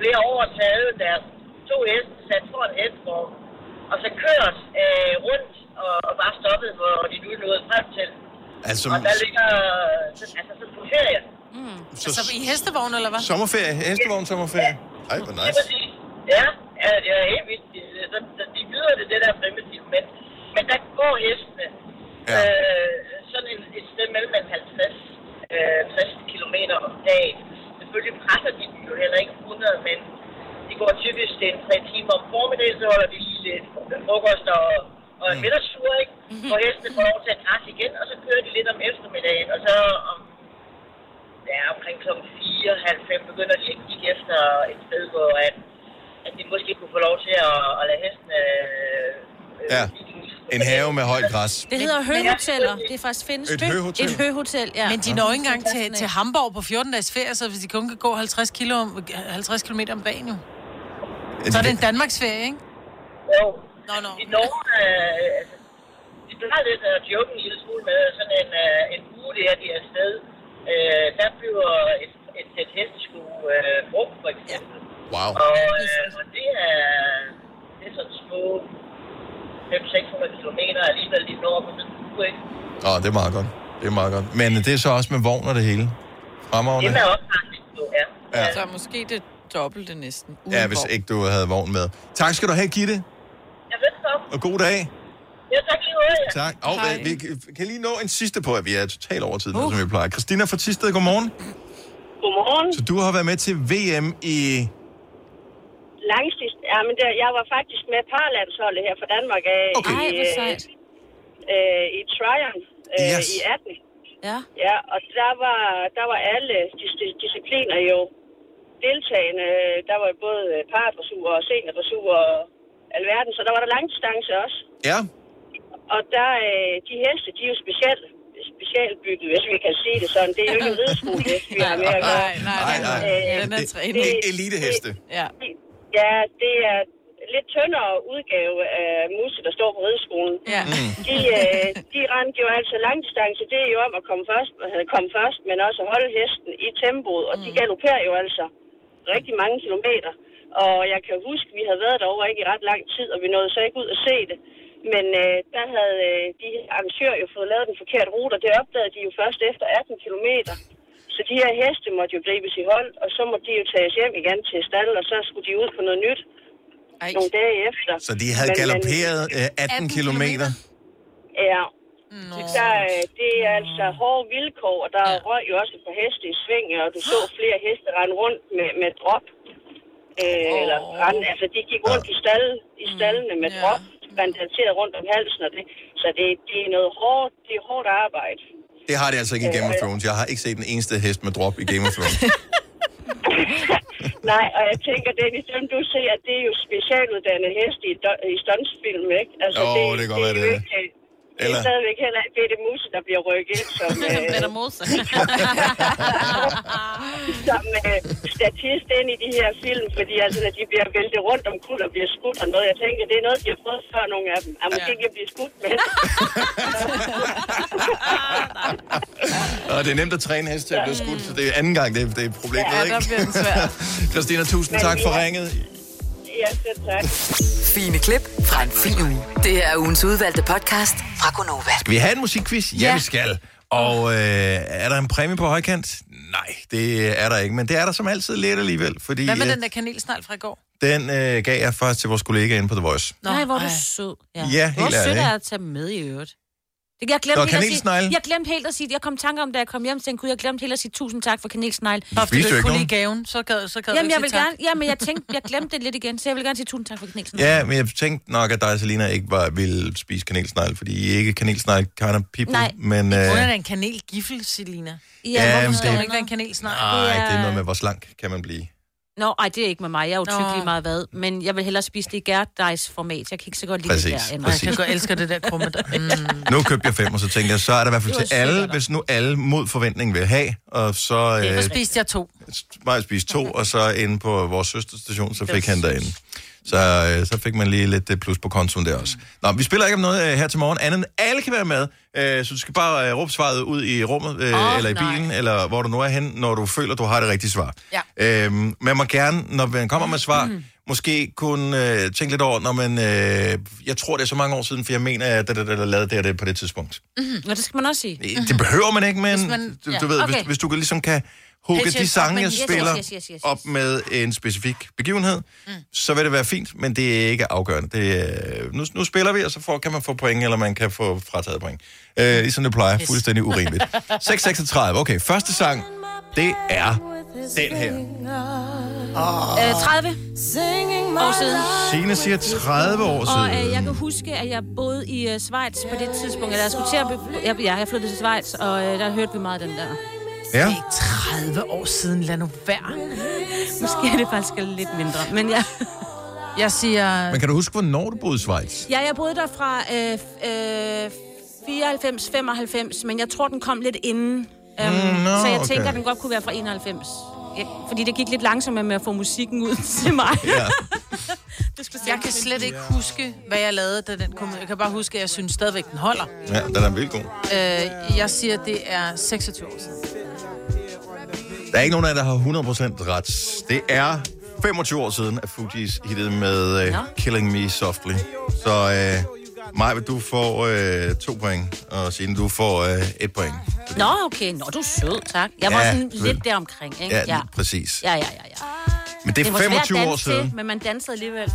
flere år taget deres to heste, sat for en hestvogn, og så kørt øh, rundt og, og bare stoppet, hvor de nu er nået frem til. Altså, Og der ligger, så, altså så på ferie. så, Altså i hestevogn, eller hvad? sommerferie, hestevogn sommerferie. Ej, hvor Det er nice. præcis. Ja, ja, det er helt vildt. De- Så, så de byder det, det der primitive, men, men der går hestene Ja. øh, sådan en, et sted mellem en 50 øh, 60 km om dagen. Selvfølgelig presser de dem jo heller ikke 100, men de går typisk en 3 timer om formiddagen, så holder de lige lidt frokost og, og en middagstur, ikke? Hvor hestene får lov til at græsse igen, og så kører de lidt om eftermiddagen, og så om ja, omkring kl. 4, halv 5 begynder de at kigge efter et sted, hvor at, at de måske kunne få lov til at, at lade hestene... Øh, Ja. En have med højt græs. Det hedder høhoteller. Det er faktisk findes. Et hø- høhotel? Et høhotel, ja. Men de når ikke engang til, til Hamburg på 14 dages ferie, så hvis de kun kan gå 50, kilo, om- 50 km om dagen jo. Så er det en Danmarks ferie, ikke? Jo. Nå, nå. I Norge, øh, altså, de plejer lidt at joke en lille smule med sådan en, øh, en uge, det er de er afsted. Øh, der bliver et, et sæt hestesko øh, brugt, for eksempel. Wow. Og, øh, og det er, det er sådan små 500-600 kilometer alligevel lige når på sådan en uge, ikke? Åh, det er meget godt. Det er meget godt. Men det er så også med vogn og det hele. Fremragende. Det er også faktisk jo, ja. Ja. Så måske det dobbelte næsten. uden Ja, hvis vogn. ikke du havde vogn med. Tak skal du have, Gitte. Jeg så. Og god dag. Ja, tak lige måde, ja. Tak. Og øh, vi kan- lige nå en sidste på, at vi er totalt over tiden, uh. som vi plejer. Christina fra Tisted, godmorgen. Godmorgen. Så du har været med til VM i... Langsidst. Ja, men der, jeg var faktisk med parlandsholdet her fra Danmark Okay. i, Ej, hvor sejt. øh, i Triumph øh, Yes. i 18. Ja. Ja, og der var, der var alle dis- discipliner jo deltagende. Der var både paradressur og seniordressur og alverden, så der var der langdistance også. Ja. Og der, øh, de heste, de er jo specielt specialbygget, hvis vi kan sige det sådan. Det er jo ikke en rideskolehest, vi har med at gøre. Nej, nej, Nej, nej. Øh, Den er det- Eliteheste. Ja. Ja, det er lidt tyndere udgave af Musse, der står på rideskolen. Ja. De, øh, de rendte jo altså langdistance. Det er jo om at komme først, komme først men også at holde hesten i tempoet. Og de galopperer jo altså rigtig mange kilometer. Og jeg kan huske, vi havde været derovre ikke i ret lang tid, og vi nåede så ikke ud at se det. Men øh, der havde øh, de arrangører jo fået lavet den forkerte rute, og det opdagede de jo først efter 18 kilometer. Så de her heste måtte jo gribes i hold, og så måtte de jo tages hjem igen til stallen, og så skulle de ud på noget nyt Ej. nogle dage efter. Så de havde Men- galopperet øh, 18 kilometer. Ja. Der, øh, det er altså hårde vilkår, og der ja. røg jo også et par heste i sving, og du så flere heste rende rundt med, med drop. Øh, oh. Eller rende, altså de gik rundt i, stald, i stallene med yeah. drop, bandageret rundt om halsen, og det, så det, det er noget hårdt, det er hårdt arbejde. Det har de altså ikke i Game of Thrones. Jeg har ikke set den eneste hest med drop i Game of Thrones. Nej, og jeg tænker, Dennis, dem du ser, at det er jo specialuddannede heste i, i stuntsfilm, ikke? Altså, Jo, det kan godt være, er det er. ikke, Det Eller- er stadigvæk heller det er det mus, der bliver rykket som, øh, Peter Mose. som øh, statist ind i de her film, fordi altså, når de bliver væltet rundt om kul og bliver skudt og noget, jeg tænker, det er noget, de har prøvet før, nogle af dem. Ah, måske ikke at blive skudt, men... Og det er nemt at træne heste til at blive skudt, så det er anden gang, det er, det er problemet, Ja, ikke? der bliver den svær. Christina, tusind tak for ringet. Ja, selv tak. Fine klip fra en fin uge. Det er ugens udvalgte podcast fra Gonova. Skal vi have en musikquiz? Ja, Ja. vi skal. Og øh, er der en præmie på højkant? Nej, det er der ikke, men det er der som altid lidt alligevel, fordi Hvad med øh, den der kanelsnegl fra i går? den øh, gav jeg først til vores kollega inde på The Voice. Nå, Nej, hvor er du sød. Ja, Hvor helt sødt ærligt, er at tage med i øvrigt. Jeg glemte Nå, helt at sige, kanelsnegle. jeg glemte helt at sige, jeg kom tanke om, da jeg kom hjem, så tænkte, gud, jeg glemte helt at sige tusind tak for kanelsnegle. Du spiste jo ikke Kunne nogen. lide gaven, så gad, så gad Jamen, du jeg ikke vil sige tak. gerne, jamen, jeg tænkte, jeg glemte det lidt igen, så jeg vil gerne sige tusind tak for kanelsnegle. Ja, men jeg tænkte nok, at dig og Selina ikke var, ville spise kanelsnegl, fordi I er ikke kanelsnegl kind of people. Nej. men, øh, Hun er en kanelgiffel, Selina. Ja, Ja, hvorfor men skal det- man ikke være en kanelsnegl? Nej, det er noget med, hvor slank kan man blive. Nå, ej, det er ikke med mig. Jeg er jo tyk Nå. lige meget hvad. Men jeg vil hellere spise det i gærdejsformat. Jeg kan ikke så godt lide Præcis, det der. end- præcis. Jeg kan godt elske det der krumme. der. Mm. Nu købte jeg fem, og så tænkte jeg, så er det i hvert fald Det til alle, dig. hvis nu alle mod forventning vil have, og så... Øh, spiste jeg to. mig spise to, og så inde på vores søsterstation, så fik han derinde. Så, øh, så fik man lige lidt øh, plus på kontoen der også. Nå, vi spiller ikke om noget øh, her til morgen, andet end alle kan være med. Øh, så du skal bare øh, råbe svaret ud i rummet, øh, Åh, eller i nej. bilen, eller hvor du nu er hen, når du føler, du har det rigtige svar. Ja. Øhm, man må gerne, når man kommer med svar, mm. måske kunne øh, tænke lidt over, når man... Øh, jeg tror, det er så mange år siden, for jeg mener, at det, det, lavede det, på det tidspunkt. Mm-hmm. Ja, det skal man også sige. Det behøver man ikke, men Hvis man- du, ja, du ved, okay. hvis, hvis du ligesom kan hugge de sange, jeg yes, spiller yes, yes, yes, yes. op med en specifik begivenhed, mm. så vil det være fint, men det er ikke afgørende. Det er, nu, nu spiller vi, og så får, kan man få point, eller man kan få frataget point. Øh, ligesom det plejer. Fuldstændig urimeligt. 6.36. Okay, første sang, det er den her. Øh, 30 år siden. Signe siger 30 år Og siden. øh, jeg kan huske, at jeg boede i øh, Schweiz på det tidspunkt. Eller jeg skulle til at... Be- jeg, ja, jeg flyttede til Schweiz, og øh, der hørte vi meget den der. Ja. 30 år siden, lad nu være. Måske er det faktisk lidt mindre, men ja. Jeg siger... Men kan du huske, hvornår du boede i Schweiz? Ja, jeg boede der fra øh, øh, 94, 95, men jeg tror, den kom lidt inden. Um, Mm, nå, så jeg okay. tænker, at den godt kunne være fra 91. Ja, fordi det gik lidt langsommere med at få musikken ud til mig. Ja. Jeg kan slet ikke huske, hvad jeg lavede, da den kom. Jeg kan bare huske, at jeg synes stadigvæk, den holder. Ja, den er vildt god. Øh, jeg siger, det er 26 år siden. Der er ikke nogen af jer, der har 100% ret. Det er 25 år siden, at Fugees hittede med uh, Nå. Killing Me Softly. Så uh, Maja, du får uh, to point, og Signe, du får uh, et point. Nå, okay. Nå, du er sød, tak. Jeg var Ja, sådan vel. lidt deromkring, ikke? Ja, lige præcis. Ja, ja, ja, ja. Men det er at 25 år siden. Til, men man dansede alligevel.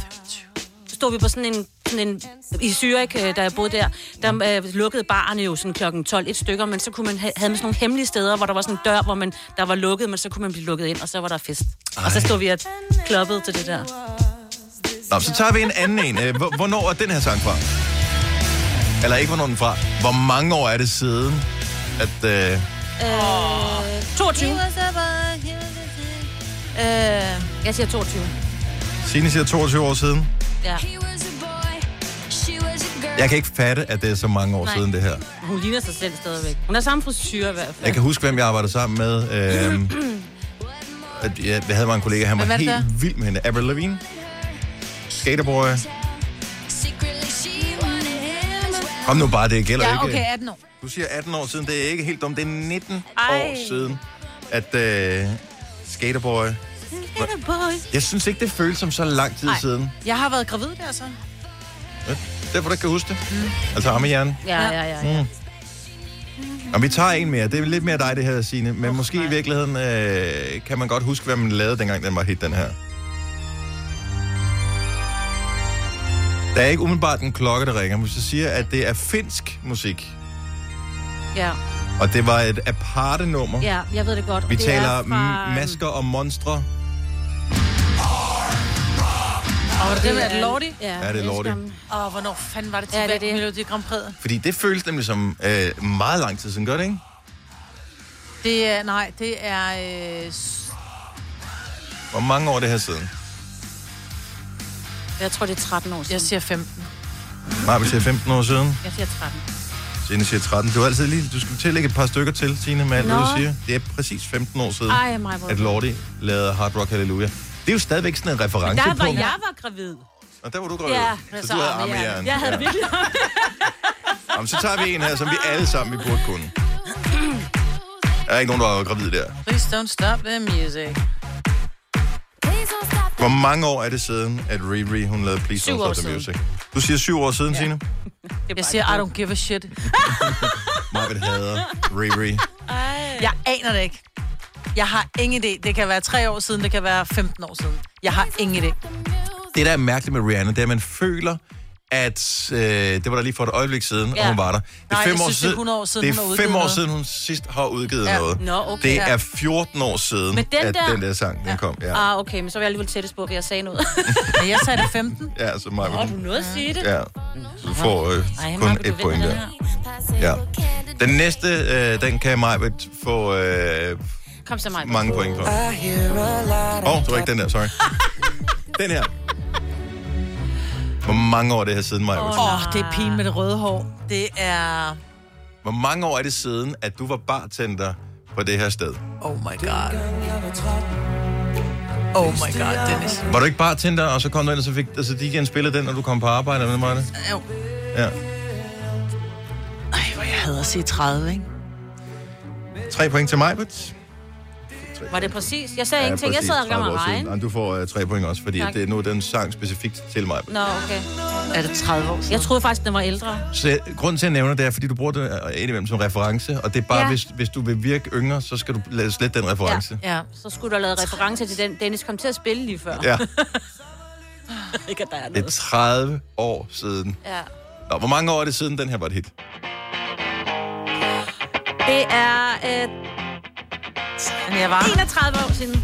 Så stod vi på sådan en, sådan en i Zürich, øh, da jeg boede der, der øh, lukkede barne jo sådan klokken 12 et stykker, men så kunne man ha- havde man sådan nogle hemmelige steder, hvor der var sådan en dør, hvor man, der var lukket, men så kunne man blive lukket ind, og så var der fest. Ej. Og så stod vi og kloppede til det der. Nå, så tager vi en anden en. Øh, hvor- Hvornår er den her sang fra? Eller ikke, hvornår den fra. Hvor mange år er det siden, at... Øh, Øh, 22. Øh, jeg siger 22. Signe siger 22 år siden. Ja. Jeg kan ikke fatte, at det er så mange år Nej. siden, det her. Hun ligner sig selv stadigvæk. Hun har samme frisyr i hvert fald. Jeg kan huske, hvem jeg arbejdede sammen med. Øhm, at jeg, jeg havde mig en kollega, han var helt der? vild med hende. Avril Lavigne. Skaterboy. Kom nu bare, det gælder Ja, ikke. okay, 18 år. Du siger 18 år siden, det er ikke helt dumt. Det er 19 Ej. år siden, at øh, Skaterboy... Jeg synes ikke, det føles som så lang tid Nej. siden. Jeg har været gravid der, så. Derfor du ikke kan huske det. Mm. Altså ammehjernen. Ja, ja, ja. ja. Mm. Og vi tager en mere. Det er lidt mere dig, det her, Signe. Men oh, måske nej. i virkeligheden øh, kan man godt huske, hvad man lavede, dengang den var hit, den her. Der er ikke umiddelbart en klokke, der ringer. Hvis jeg siger, at det er finsk musik, Ja. og det var et aparte nummer. ja, jeg ved det godt. Vi Det taler er fra, masker og monstre. Og var det det med, er det Lordi? Ja, Ja, det er Lordi. Og hvornår fanden var det til Ja, det er det. Melodi Grand Prix? Fordi det føles nemlig som øh, meget lang tid siden, gør det ikke? Det er, nej, det er... Øh, Hvor mange år er det her siden? Jeg tror, det er 13 år siden. jeg siger 15. Maja siger 15 år siden. Jeg siger 13. Signe siger 13. Du, er altid lige, du skal tillægge et par stykker til, Signe, med alt, hvad du siger. Det er præcis 15 år siden, Ej, mig, at Lordi lavede Hard Rock Hallelujah. Det er jo stadigvæk sådan en reference der var på. jeg var gravid. Og der var du gravid. Ja, så du havde armehjern. Jeg havde virkelig Jamen, så tager vi en her, som vi alle sammen vi burde kunne. Der er ikke nogen, der er gravid der. Please don't stop the music. Hvor mange år er det siden, at Riri, hun lavede Please Don't Stop the siden. Music? Du siger syv år siden, ja. Signe? Jeg siger, I don't give a shit. Marvind hader Riri. Jeg aner det ikke. Jeg har ingen idé. Det kan være tre år siden, det kan være 15 år siden. Jeg har ingen idé. Det, der er mærkeligt med Rihanna, det er, at man føler, at øh, det var der lige for et øjeblik siden, ja. Ja. og hun var der. Det er Nej, fem jeg år synes, det er 100 år siden, det har er fem år noget. siden, hun sidst har udgivet Ja. noget. Nå, okay. Det Ja. er 14 år siden, Men den at der- den der sang, den kom. Ja, Ah, okay, men så var jeg alligevel tættest på, for jeg sagde noget. Men jeg sagde det 15. ja så mig. Åh, du nåede at sige det. Ja, så du får øh, Ej, kun du et point der. den Ja. Den næste, øh, den kan Majbet få øh, Kom så mig. mange point for. Åh, oh, det var ikke den der, sorry. den her. Hvor mange år er det her siden, Majbet? Åh, oh, det er pigen med det røde hår. Det er... Hvor mange år er det siden, at du var bartender på det her sted? Oh my god. Oh my god, Dennis. Var du ikke bartender, og så kom du ind, og så fik altså, de igen spillet den, når du kom på arbejde, eller hvad det? Jo. Ja. Ej, hvor jeg havde at sige 30, ikke? Tre point til mig, but. Var det præcis? Jeg sagde ingenting. Jeg sad og gav mig regn. Du får uh, tre point også, fordi Tak. det er nu den sang specifikt til mig. Nå, okay. Er det 30 år siden? Jeg troede faktisk, den var ældre. Så grunden til, at jeg nævner det, er, fordi du bruger det øh, indimellem som reference, og det er bare, ja. Ja. hvis, hvis du vil virke yngre, så skal du lade slet den reference. Ja. Så skulle du have lavet reference til den, Dennis kom til at spille lige før. Ja. Ikke, at der er Det er noget. 30 år siden. Ja. Nå, hvor mange år er det siden, den her var et hit? Det er øh, Men jeg var... 31 år siden.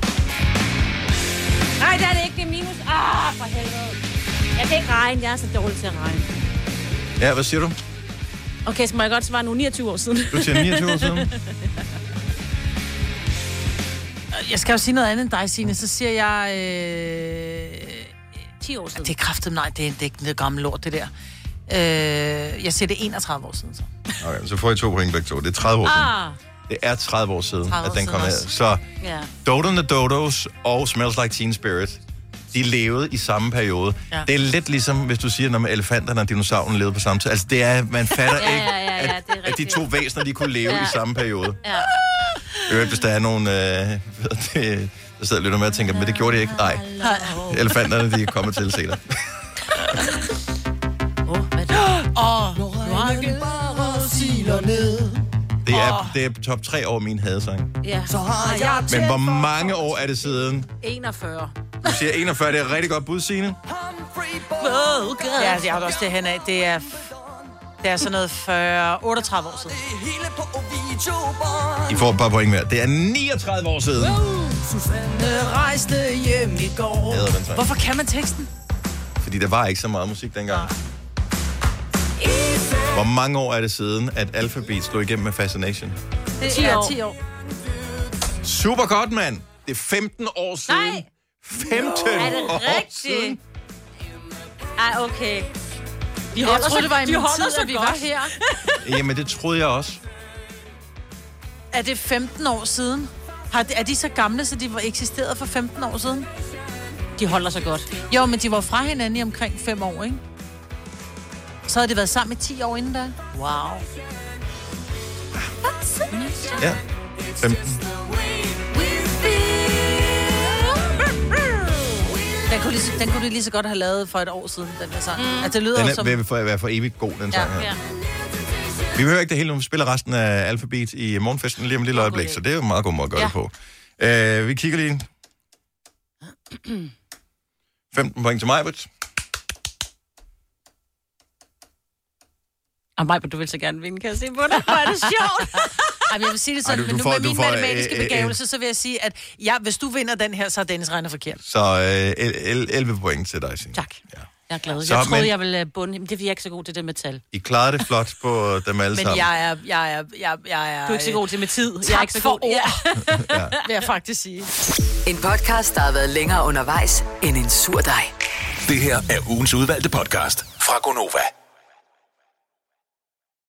Nej, det er det ikke. Det er minus. Ah, for helvede. Jeg kan ikke regne. Jeg er så dårlig til at regne. Ja, hvad siger du? Okay, så må jeg godt svare nu 29 år siden. Du siger 29 år siden? Jeg skal jo sige noget andet end dig, Signe. Så siger jeg... Øh... 10 år siden. Det er kraftigt, nej, det er, det er ikke noget gammelt lort, det der. Øh, jeg siger det er 31 år siden, så. Okay, så får I to point begge to. Det er 30 år siden. Ah, Det er 30 år siden, 30 år at den kom her. Så ja. Dodo and the Dodos og Smells Like Teen Spirit, de levede i samme periode. Ja. Det er lidt ligesom, hvis du siger, når med elefanterne og dinosaurerne levede på samme tid. Altså, det er, man fatter Ja, ikke, ja, ja, ja, det er at, at de to væsener, de kunne leve Ja. i samme periode. Ja. Øvrigt, hvis der er nogen, øh, hvad hedder det, der sidder og lytter med og tænker, men det gjorde de ikke. Nej, elefanterne, de er kommet til senere. Åh, nu har jeg bare siler ned. Det er, det er top 3 over min hadesang. ja. Så har jeg Men hvor mange år er det siden? 41. Du siger 41, det er et rigtig godt bud, Signe. Ja, det er også det hen af. Det er, det er sådan noget 40, 38 år siden. I får et par point mere. Det er 39 år siden. Susanne rejste hjem i går. Jeg. Hvorfor kan man teksten? Fordi der var ikke så meget musik dengang. Hvor mange år er det siden, at Alphabet slog igennem med Fascination? Det er 10 år. 10 år. Super godt, mand! Det er 15 år siden. Nej. 15 Er det år rigtigt? siden. Ej, okay. De Jeg holder troede, så- det var i de min holder tid, så at vi godt. var her. Jamen, det troede jeg også. Er det 15 år siden? Har de, er de så gamle, så de var eksisteret for 15 år siden? De holder så godt. Jo, men de var fra hinanden i omkring fem år, ikke? Så havde de været sammen i 10 år inden da. Wow. Ja. 15. Den kunne, lige, så- den kunne de lige så godt have lavet for et år siden, den der sang. Mm. At det lyder Den også er, som... vil for, være for evigt god, den sang her. ja. Vi behøver ikke det hele nu. Vi spiller resten af Alphabet i morgenfesten lige om et lille øjeblik, så det er jo en meget god måde at gøre Ja. det på. Uh, vi kigger lige. 15 point til mig, Og mig, du vil så gerne vinde, kan jeg se på dig. Hvor er det sjovt. Ej, men jeg vil sige det sådan, Ej, Ej, du- men du nu får- med du min får, øh, matematiske øh, øh, begævelse, så vil jeg sige, at ja, hvis du vinder den her, så er Dennis regner forkert. Så uh, 11 point til dig, Signe. Tak. Jeg er glad. Så, jeg troede, men- jeg ville øh, bunde. Men det er fordi, jeg er ikke så god til det med tal. I klarede det flot på dem alle Men sammen. jeg er, jeg er, jeg, jeg er... Du er ikke så god til med tid. Tak Jeg er ikke så god. ord, Ja. vil jeg faktisk sige. En podcast, der har været længere undervejs end en sur dej. Det her er ugens udvalgte podcast fra Gonova.